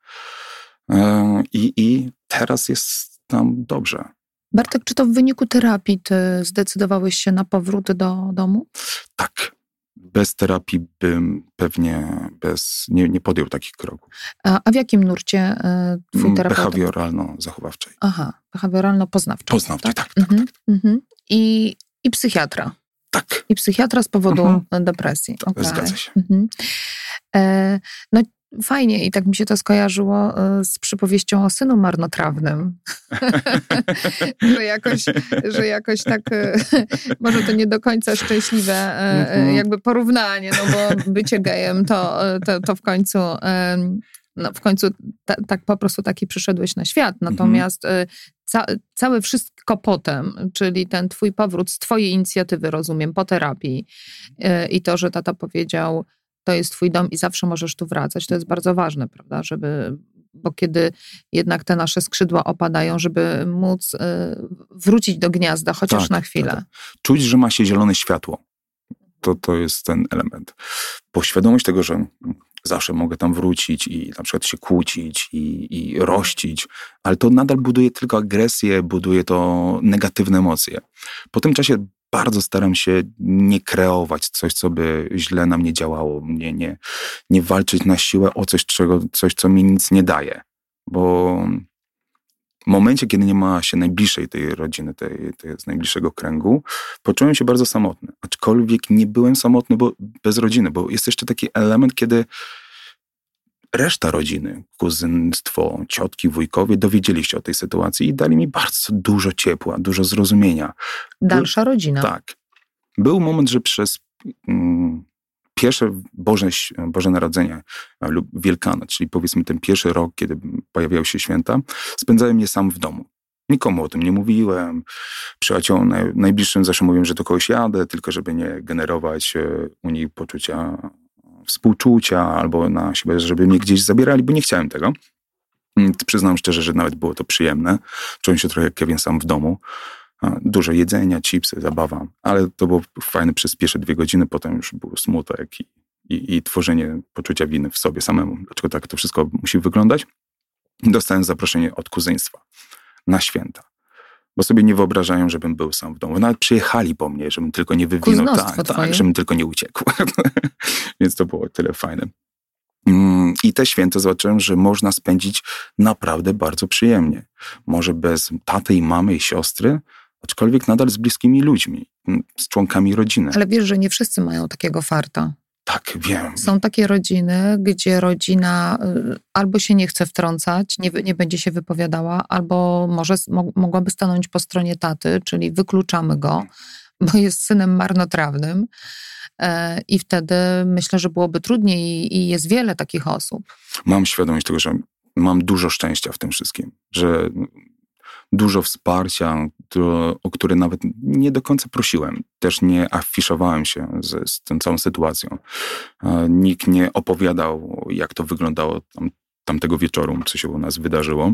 E, I, I teraz jest tam dobrze. Bartek, czy to w wyniku terapii ty zdecydowałeś się na powrót do domu? Tak. Bez terapii bym pewnie bez, nie, nie podjął takich kroków. A, a w jakim nurcie y, twój mm, terapeuta? Behawioralno-zachowawczej. Aha, behawioralno-poznawczej. Poznawczej, tak? tak, tak, mhm, tak, tak. Mhm. I, I psychiatra. Tak. I psychiatra z powodu mhm. depresji. Okay. Zgadza się. Mhm. E, no fajnie i tak mi się to skojarzyło e, z przypowieścią o synu marnotrawnym. [laughs] że, jakoś, że jakoś tak, e, [laughs] może to nie do końca szczęśliwe e, mhm. jakby porównanie, no bo bycie gejem to, to, to w końcu no w końcu ta, tak po prostu taki przyszedłeś na świat. Mhm. Natomiast ca, całe wszystko potem, czyli ten twój powrót z twojej inicjatywy, rozumiem, po terapii i to, że tata powiedział, to jest twój dom i zawsze możesz tu wracać. To jest bardzo ważne, prawda, żeby, bo kiedy jednak te nasze skrzydła opadają, żeby móc y, wrócić do gniazda, chociaż tak, na chwilę. Tak. Czuć, że ma się zielone światło. To, to jest ten element. Bo świadomość tego, że zawsze mogę tam wrócić i na przykład się kłócić i, i rościć, ale to nadal buduje tylko agresję, buduje to negatywne emocje. Po tym czasie bardzo staram się nie kreować coś, co by źle na mnie działało, nie, nie, nie walczyć na siłę o coś, czego, coś, co mi nic nie daje. Bo w momencie, kiedy nie ma się najbliższej tej rodziny, tej, tej z najbliższego kręgu, poczułem się bardzo samotny. Aczkolwiek nie byłem samotny bo, bez rodziny, bo jest jeszcze taki element, kiedy reszta rodziny, kuzynstwo, ciotki, wujkowie dowiedzieli się o tej sytuacji i dali mi bardzo dużo ciepła, dużo zrozumienia. Dalsza rodzina. Tak. Był moment, że przez mm, pierwsze Boże, Boże Narodzenie lub Wielkanoc, czyli powiedzmy ten pierwszy rok, kiedy pojawiały się święta, spędzałem je sam w domu. Nikomu o tym nie mówiłem. Przyjaciołom naj, najbliższym zawsze mówiłem, że do kogoś jadę, tylko żeby nie generować e, u nich poczucia współczucia albo na siebie, żeby mnie gdzieś zabierali, bo nie chciałem tego. Mm, przyznam szczerze, że nawet było to przyjemne. Czułem się trochę jak Kevin sam w domu. Dużo jedzenia, chipsy, zabawa, ale to było fajne przez pierwsze dwie godziny, potem już był smutek i, i, i tworzenie poczucia winy w sobie samemu. Dlaczego tak to wszystko musi wyglądać? Dostałem zaproszenie od kuzyństwa na święta bo sobie nie wyobrażają, żebym był sam w domu. Nawet przyjechali po mnie, żebym tylko nie wywinął, tak, tak, żebym tylko nie uciekł. [laughs] Więc to było tyle fajne. Mm, I te święta zobaczyłem, że można spędzić naprawdę bardzo przyjemnie. Może bez taty i mamy i siostry, aczkolwiek nadal z bliskimi ludźmi, mm, z członkami rodziny. Ale wiesz, że nie wszyscy mają takiego farta. Tak, wiem. Są takie rodziny, gdzie rodzina y, albo się nie chce wtrącać, nie, nie będzie się wypowiadała, albo może mogłaby stanąć po stronie taty, czyli wykluczamy go, bo jest synem marnotrawnym. E, I wtedy myślę, że byłoby trudniej i jest wiele takich osób. Mam świadomość tego, że mam dużo szczęścia w tym wszystkim, że dużo wsparcia, to, o które nawet nie do końca prosiłem. Też nie afiszowałem się z, z tą całą sytuacją. Nikt nie opowiadał, jak to wyglądało tam, tamtego wieczoru, co się u nas wydarzyło.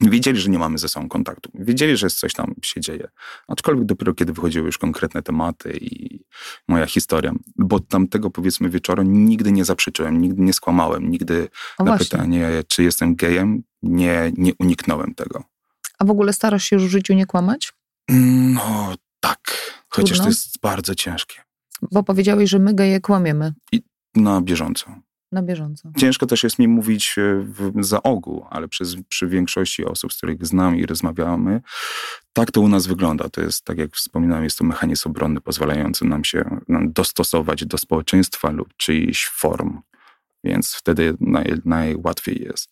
Wiedzieli, że nie mamy ze sobą kontaktu. Wiedzieli, że coś tam się dzieje. Aczkolwiek dopiero kiedy wychodziły już konkretne tematy i moja historia. Bo tamtego powiedzmy wieczoru nigdy nie zaprzeczyłem, nigdy nie skłamałem, nigdy O na właśnie. pytanie, czy jestem gejem, nie, nie uniknąłem tego. A w ogóle starasz się już w życiu nie kłamać? No tak, chociaż Trudno? to jest bardzo ciężkie. Bo powiedziałeś, że my geje kłamiemy Na bieżąco. na bieżąco. Ciężko też jest mi mówić e, w, za ogół, ale przez, przy większości osób, z których znam i rozmawiamy, tak to u nas wygląda. To jest, tak jak wspominałem, jest to mechanizm obronny pozwalający nam się nam dostosować do społeczeństwa lub czyichś form. Więc wtedy naj, najłatwiej jest.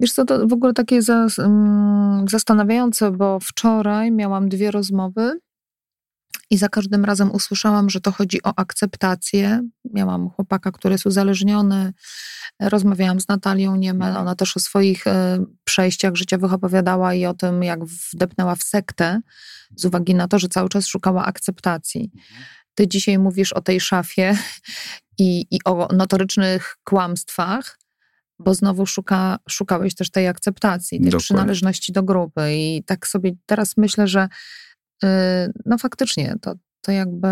Wiesz co, to w ogóle takie mm, zastanawiające, bo wczoraj miałam dwie rozmowy i za każdym razem usłyszałam, że to chodzi o akceptację. Miałam chłopaka, który jest uzależniony. Rozmawiałam z Natalią Niemel. Ona też o swoich e, przejściach życiowych opowiadała i o tym, jak wdepnęła w sektę z uwagi na to, że cały czas szukała akceptacji. Ty dzisiaj mówisz o tej szafie i, i o notorycznych kłamstwach, bo znowu szuka, szukałeś też tej akceptacji, tej Dokładnie. przynależności do grupy. I tak sobie teraz myślę, że y, no faktycznie to, to jakby,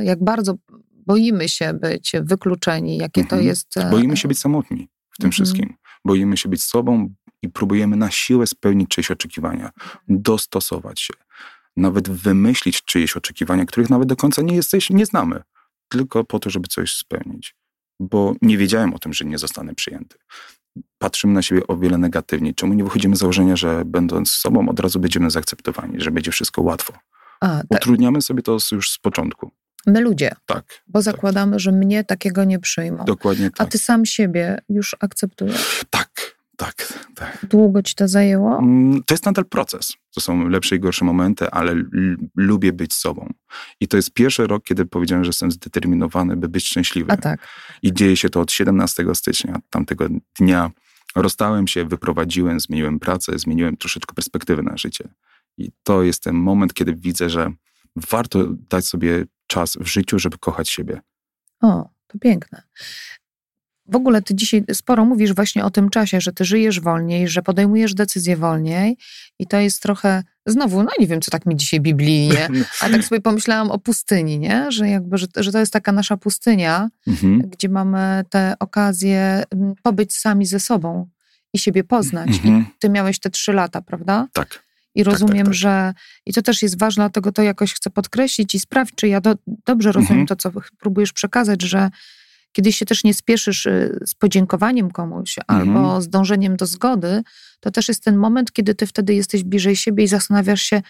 y, jak bardzo boimy się być wykluczeni, jakie to Mhm. jest. e, Boimy się być samotni w tym Mhm. wszystkim. Boimy się być sobą i próbujemy na siłę spełnić czyjeś oczekiwania, dostosować się, nawet wymyślić czyjeś oczekiwania, których nawet do końca nie jesteś, nie znamy, tylko po to, żeby coś spełnić. Bo nie wiedziałem o tym, że nie zostanę przyjęty. Patrzymy na siebie o wiele negatywniej. Czemu nie wychodzimy z założenia, że będąc sobą od razu będziemy zaakceptowani, że będzie wszystko łatwo? A, tak, Utrudniamy sobie to już z początku. my ludzie, Tak, bo zakładamy, że mnie takiego nie przyjmą. dokładnie A tak. ty sam siebie już akceptujesz. Tak, tak, tak. Długo ci to zajęło? Mm, To jest nadal proces. To są lepsze i gorsze momenty, ale lubię być sobą. I to jest pierwszy rok, kiedy powiedziałem, że jestem zdeterminowany, by być szczęśliwy. A tak. I dzieje się to od 17 stycznia tamtego dnia. Rozstałem się, wyprowadziłem, zmieniłem pracę, zmieniłem troszeczkę perspektywę na życie. I to jest ten moment, kiedy widzę, że warto dać sobie czas w życiu, żeby kochać siebie. O, to piękne. W ogóle ty dzisiaj sporo mówisz właśnie o tym czasie, że ty żyjesz wolniej, że podejmujesz decyzje wolniej i to jest trochę, znowu, no nie wiem, co tak mi dzisiaj biblijnie, [laughs] a tak sobie pomyślałam o pustyni, nie? Że jakby, że, że to jest taka nasza pustynia, Mhm. gdzie mamy te okazje pobyć sami ze sobą i siebie poznać. Mhm. I ty miałeś te trzy lata, prawda? Tak. I rozumiem, tak. że i to też jest ważne, dlatego to jakoś chcę podkreślić i sprawdzić, czy ja do, dobrze rozumiem Mhm. to, co próbujesz przekazać, że kiedy się też nie spieszysz y, z podziękowaniem komuś Mhm. albo z dążeniem do zgody, to też jest ten moment, kiedy ty wtedy jesteś bliżej siebie i zastanawiasz się,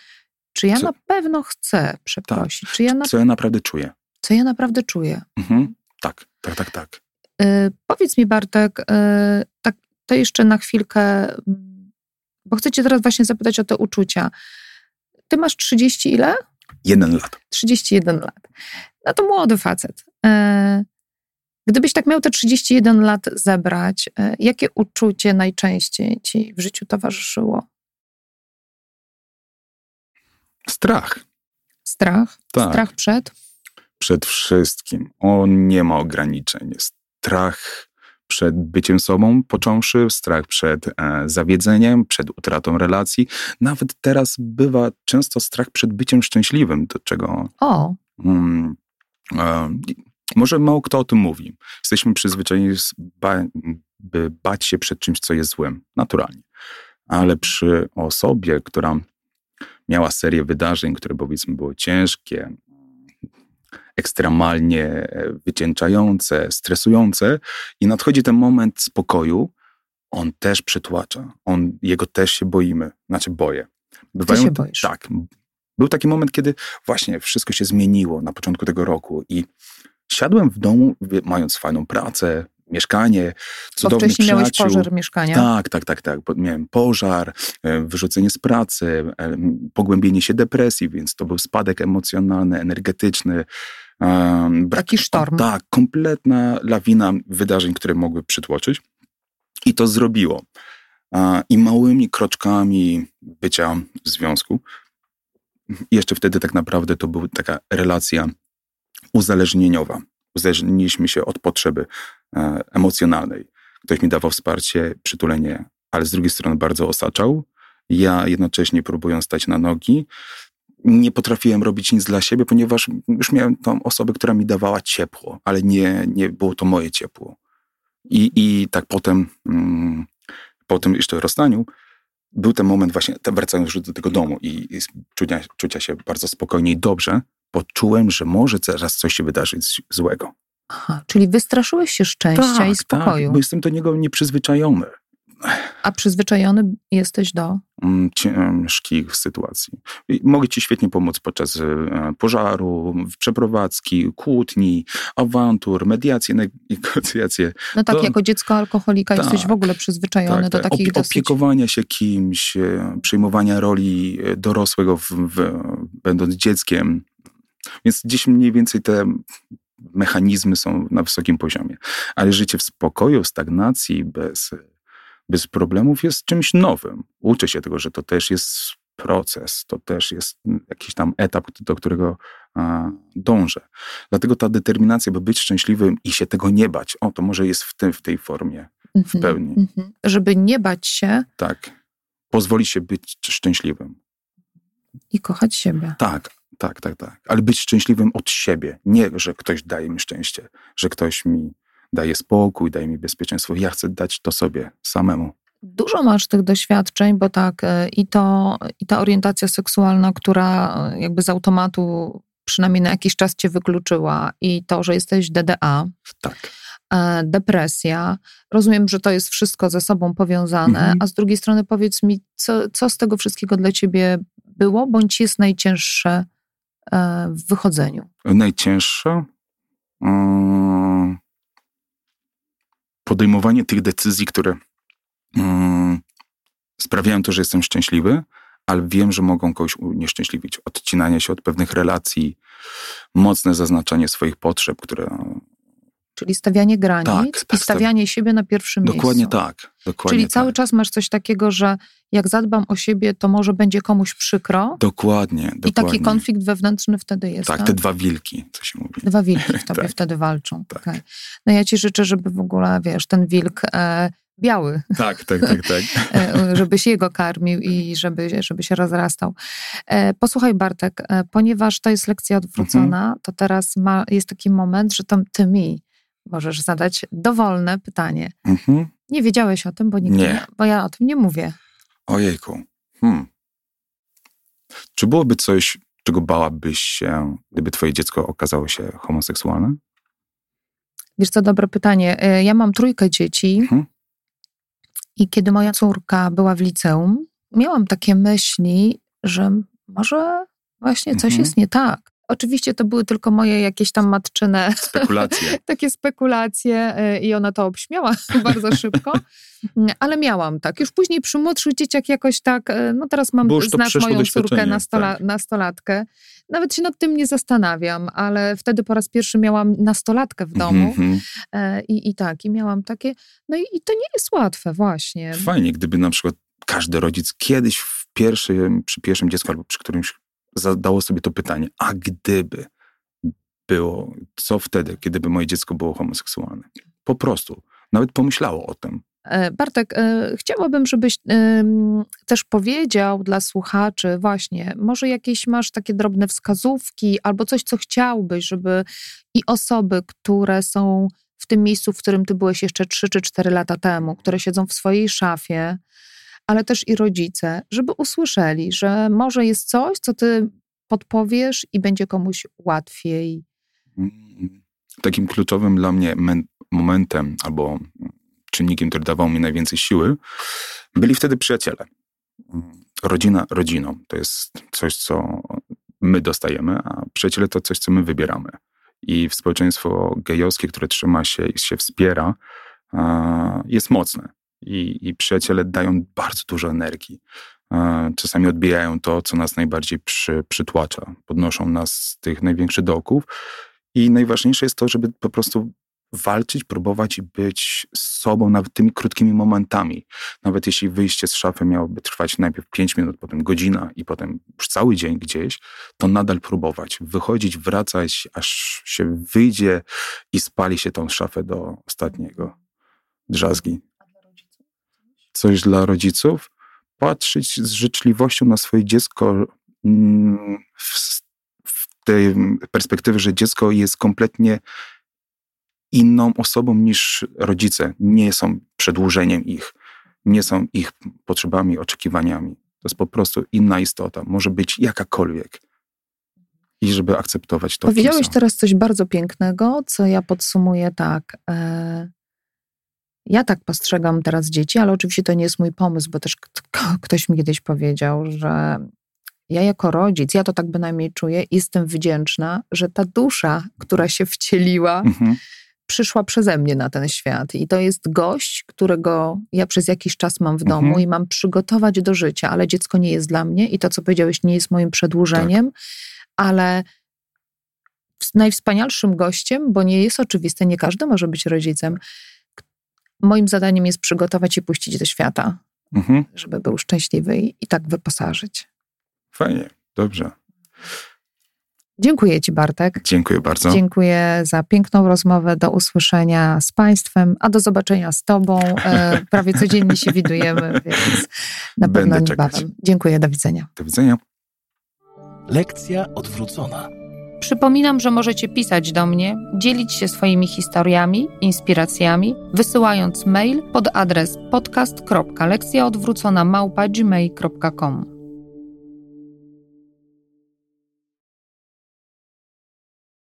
czy ja Co- na pewno chcę przeprosić, czy ja na, Co ja naprawdę czuję. co ja naprawdę czuję. Mhm. Tak, tak, tak, tak. Y, powiedz mi, Bartek, y, tak, to jeszcze na chwilkę, mm, bo chcę cię teraz właśnie zapytać o te uczucia. Ty masz 30 ile? Jeden lat. 31 lat. No to młody facet. Gdybyś tak miał te 31 lat zebrać, e, jakie uczucie najczęściej ci w życiu towarzyszyło? Strach. Strach? Tak. Strach przed? przed wszystkim. On nie ma ograniczeń. Strach przed byciem sobą, począwszy, strach przed e, zawiedzeniem, przed utratą relacji. Nawet teraz bywa często strach przed byciem szczęśliwym, do czego O, mm, e, może mało kto o tym mówi. Jesteśmy przyzwyczajeni, ba, by bać się przed czymś, co jest złym, naturalnie. Ale przy osobie, która miała serię wydarzeń, które powiedzmy były ciężkie, ekstremalnie e, wycieńczające, stresujące i nadchodzi ten moment spokoju, on też przytłacza. On, jego też się boimy. Znaczy boję. Ty się boisz. Tak. Był taki moment, kiedy właśnie wszystko się zmieniło na początku tego roku i siadłem w domu, mając fajną pracę, mieszkanie, bo cudownych wcześniej miałeś pożar mieszkania. Tak, tak, tak, tak. Bo Miałem pożar, e, wyrzucenie z pracy, e, pogłębienie się depresji, więc to był spadek emocjonalny, energetyczny. brak- Taki sztorm. Tak, kompletna lawina wydarzeń, które mogły przytłoczyć. I to zrobiło. I małymi kroczkami bycia w związku. Jeszcze wtedy tak naprawdę to była taka relacja uzależnieniowa. Uzależniliśmy się od potrzeby e, emocjonalnej. Ktoś mi dawał wsparcie, przytulenie, ale z drugiej strony bardzo osaczał Ja jednocześnie próbując stać na nogi, nie potrafiłem robić nic dla siebie, ponieważ już miałem tą osobę, która mi dawała ciepło, ale nie, nie było to moje ciepło. I, i tak potem, mm, po tym jeszcze rozstaniu, był ten moment właśnie, wracając już do tego domu i, i czucia, czucia się bardzo spokojnie i dobrze, poczułem, że może zaraz coś się wydarzyć złego. Aha, czyli wystraszyłeś się szczęścia tak, i spokoju. Tak, bo jestem do niego nieprzyzwyczajony. A przyzwyczajony jesteś do? Mm, ciężkich sytuacji. Mogę ci świetnie pomóc podczas e, pożaru, przeprowadzki, kłótni, awantur, mediacje, [laughs] negocjacje. No tak, to, jako dziecko alkoholika tak, jesteś w ogóle przyzwyczajony tak, do tak. takich Opie, dosyć... Opiekowania się kimś, e, przejmowania roli e, dorosłego w, w, będąc dzieckiem. Więc gdzieś mniej więcej te mechanizmy są na wysokim poziomie. Ale życie w spokoju, stagnacji, bez bez problemów jest czymś nowym. Uczę się tego, że to też jest proces, to też jest jakiś tam etap, do którego a, dążę. Dlatego ta determinacja, by być szczęśliwym i się tego nie bać, o, to może jest w, tym, w tej formie, w mhm, pełni. Mm -hmm. Żeby nie bać się. Tak. Pozwolić się być szczęśliwym. I kochać siebie. Tak, tak, tak, tak. Ale być szczęśliwym od siebie. Nie, że ktoś daje mi szczęście, że ktoś mi daje spokój, daje mi bezpieczeństwo. Ja chcę dać to sobie samemu. Dużo masz tych doświadczeń, bo tak, e, i, to, i ta orientacja seksualna, która e, jakby z automatu przynajmniej na jakiś czas cię wykluczyła, i to, że jesteś DDA. Tak. E, depresja. Rozumiem, że to jest wszystko ze sobą powiązane, mhm. a z drugiej strony powiedz mi, co, co z tego wszystkiego dla ciebie było, bądź jest najcięższe w wychodzeniu? Najcięższe? Hmm podejmowanie tych decyzji, które mm, sprawiają to, że jestem szczęśliwy, ale wiem, że mogą kogoś unieszczęśliwić. Odcinanie się od pewnych relacji, mocne zaznaczanie swoich potrzeb, które. Czyli stawianie granic tak, tak, i stawianie siebie na pierwszym dokładnie miejscu. Tak, dokładnie Czyli cały tak. czas masz coś takiego, że jak zadbam o siebie, to może będzie komuś przykro. Dokładnie, dokładnie. I taki konflikt wewnętrzny wtedy jest. Tak, tak? te dwa wilki, co się mówi. Dwa wilki w [laughs] tobie tak. wtedy walczą. Tak. Okay. No ja ci życzę, żeby w ogóle, wiesz, ten wilk e, biały. Tak, tak, tak, tak. [laughs] E, żebyś jego karmił i żeby, żeby się rozrastał. E, posłuchaj Bartek, e, ponieważ to jest lekcja odwrócona, mhm. to teraz ma, jest taki moment, że tam ty mi możesz zadać dowolne pytanie. Mhm. Nie wiedziałeś o tym, bo, nigdy, nie. bo ja o tym nie mówię. Ojejku. Hmm. Czy byłoby coś, czego bałabyś się, gdyby twoje dziecko okazało się homoseksualne? Wiesz co, dobre pytanie. E, ja mam trójkę dzieci mhm. i kiedy moja córka była w liceum, miałam takie myśli, że może właśnie coś mhm. jest nie tak. Oczywiście to były tylko moje jakieś tam matczyne [laughs] spekulacje. takie spekulacje y, i ona to obśmiała [laughs] bardzo szybko, ale miałam tak. Już później przy młodszych dzieciach jakoś tak, y, no teraz mam, znasz moją córkę nastola, tak. nastolatkę, nawet się nad tym nie zastanawiam, ale wtedy po raz pierwszy miałam nastolatkę w domu mm -hmm. i, i tak, i miałam takie, no i, i to nie jest łatwe właśnie. Fajnie, gdyby na przykład każdy rodzic kiedyś w pierwszym, przy pierwszym dziecku albo przy którymś zadało sobie to pytanie, a gdyby było, co wtedy, kiedyby moje dziecko było homoseksualne? Po prostu, nawet pomyślało o tym. E, Bartek, e, chciałabym, żebyś też powiedział dla słuchaczy, właśnie, może jakieś masz takie drobne wskazówki albo coś, co chciałbyś, żeby i osoby, które są w tym miejscu, w którym ty byłeś jeszcze 3 czy 4 lata temu, które siedzą w swojej szafie, ale też i rodzice, żeby usłyszeli, że może jest coś, co ty podpowiesz i będzie komuś łatwiej. Mm, takim kluczowym dla mnie momentem albo czynnikiem, który dawał mi najwięcej siły, byli wtedy przyjaciele. Mm, rodzina rodziną to jest coś, co my dostajemy, a przyjaciele to coś, co my wybieramy. I społeczeństwo gejowskie, które trzyma się i się wspiera, jest mocne i, i przyjaciele dają bardzo dużo energii. E, czasami odbijają to, co nas najbardziej przy, przytłacza, podnoszą nas z tych największych dołków. I najważniejsze jest to, żeby po prostu walczyć, próbować i być sobą nawet tymi krótkimi momentami. Nawet jeśli wyjście z szafy miałoby trwać najpierw 5 minut, potem godzina i potem już cały dzień gdzieś, to nadal próbować. Wychodzić, wracać, aż się wyjdzie i spali się tą szafę do ostatniego drzazgi coś dla rodziców, patrzeć z życzliwością na swoje dziecko mm, w, w tej perspektywie, że dziecko jest kompletnie inną osobą niż rodzice. Nie są przedłużeniem ich, nie są ich potrzebami, oczekiwaniami. To jest po prostu inna istota. Może być jakakolwiek. I żeby akceptować to. Powiedziałeś teraz coś bardzo pięknego, co ja podsumuję tak. E, ja tak postrzegam teraz dzieci, ale oczywiście to nie jest mój pomysł, bo też ktoś mi kiedyś powiedział, że ja jako rodzic, ja to tak bynajmniej czuję, jestem wdzięczna, że ta dusza, która się wcieliła, mhm. przyszła przeze mnie na ten świat. I to jest gość, którego ja przez jakiś czas mam w domu mhm. i mam przygotować do życia, ale dziecko nie jest dla mnie i to, co powiedziałeś, nie jest moim przedłużeniem, tak. ale najwspanialszym gościem, bo nie jest oczywiste, nie każdy może być rodzicem, moim zadaniem jest przygotować i puścić do świata, mhm. żeby był szczęśliwy i, i tak wyposażyć. Fajnie, dobrze. Dziękuję Ci, Bartek. Dziękuję bardzo. Dziękuję za piękną rozmowę. Do usłyszenia z Państwem, a do zobaczenia z Tobą. E, [laughs] prawie codziennie się widujemy, więc na pewno Będę niebawem. Czekać. Dziękuję, do widzenia. Do widzenia. Lekcja odwrócona. Przypominam, że możecie pisać do mnie, dzielić się swoimi historiami, inspiracjami, wysyłając mail pod adres podcast.lekcjaodwrócona.gmail.com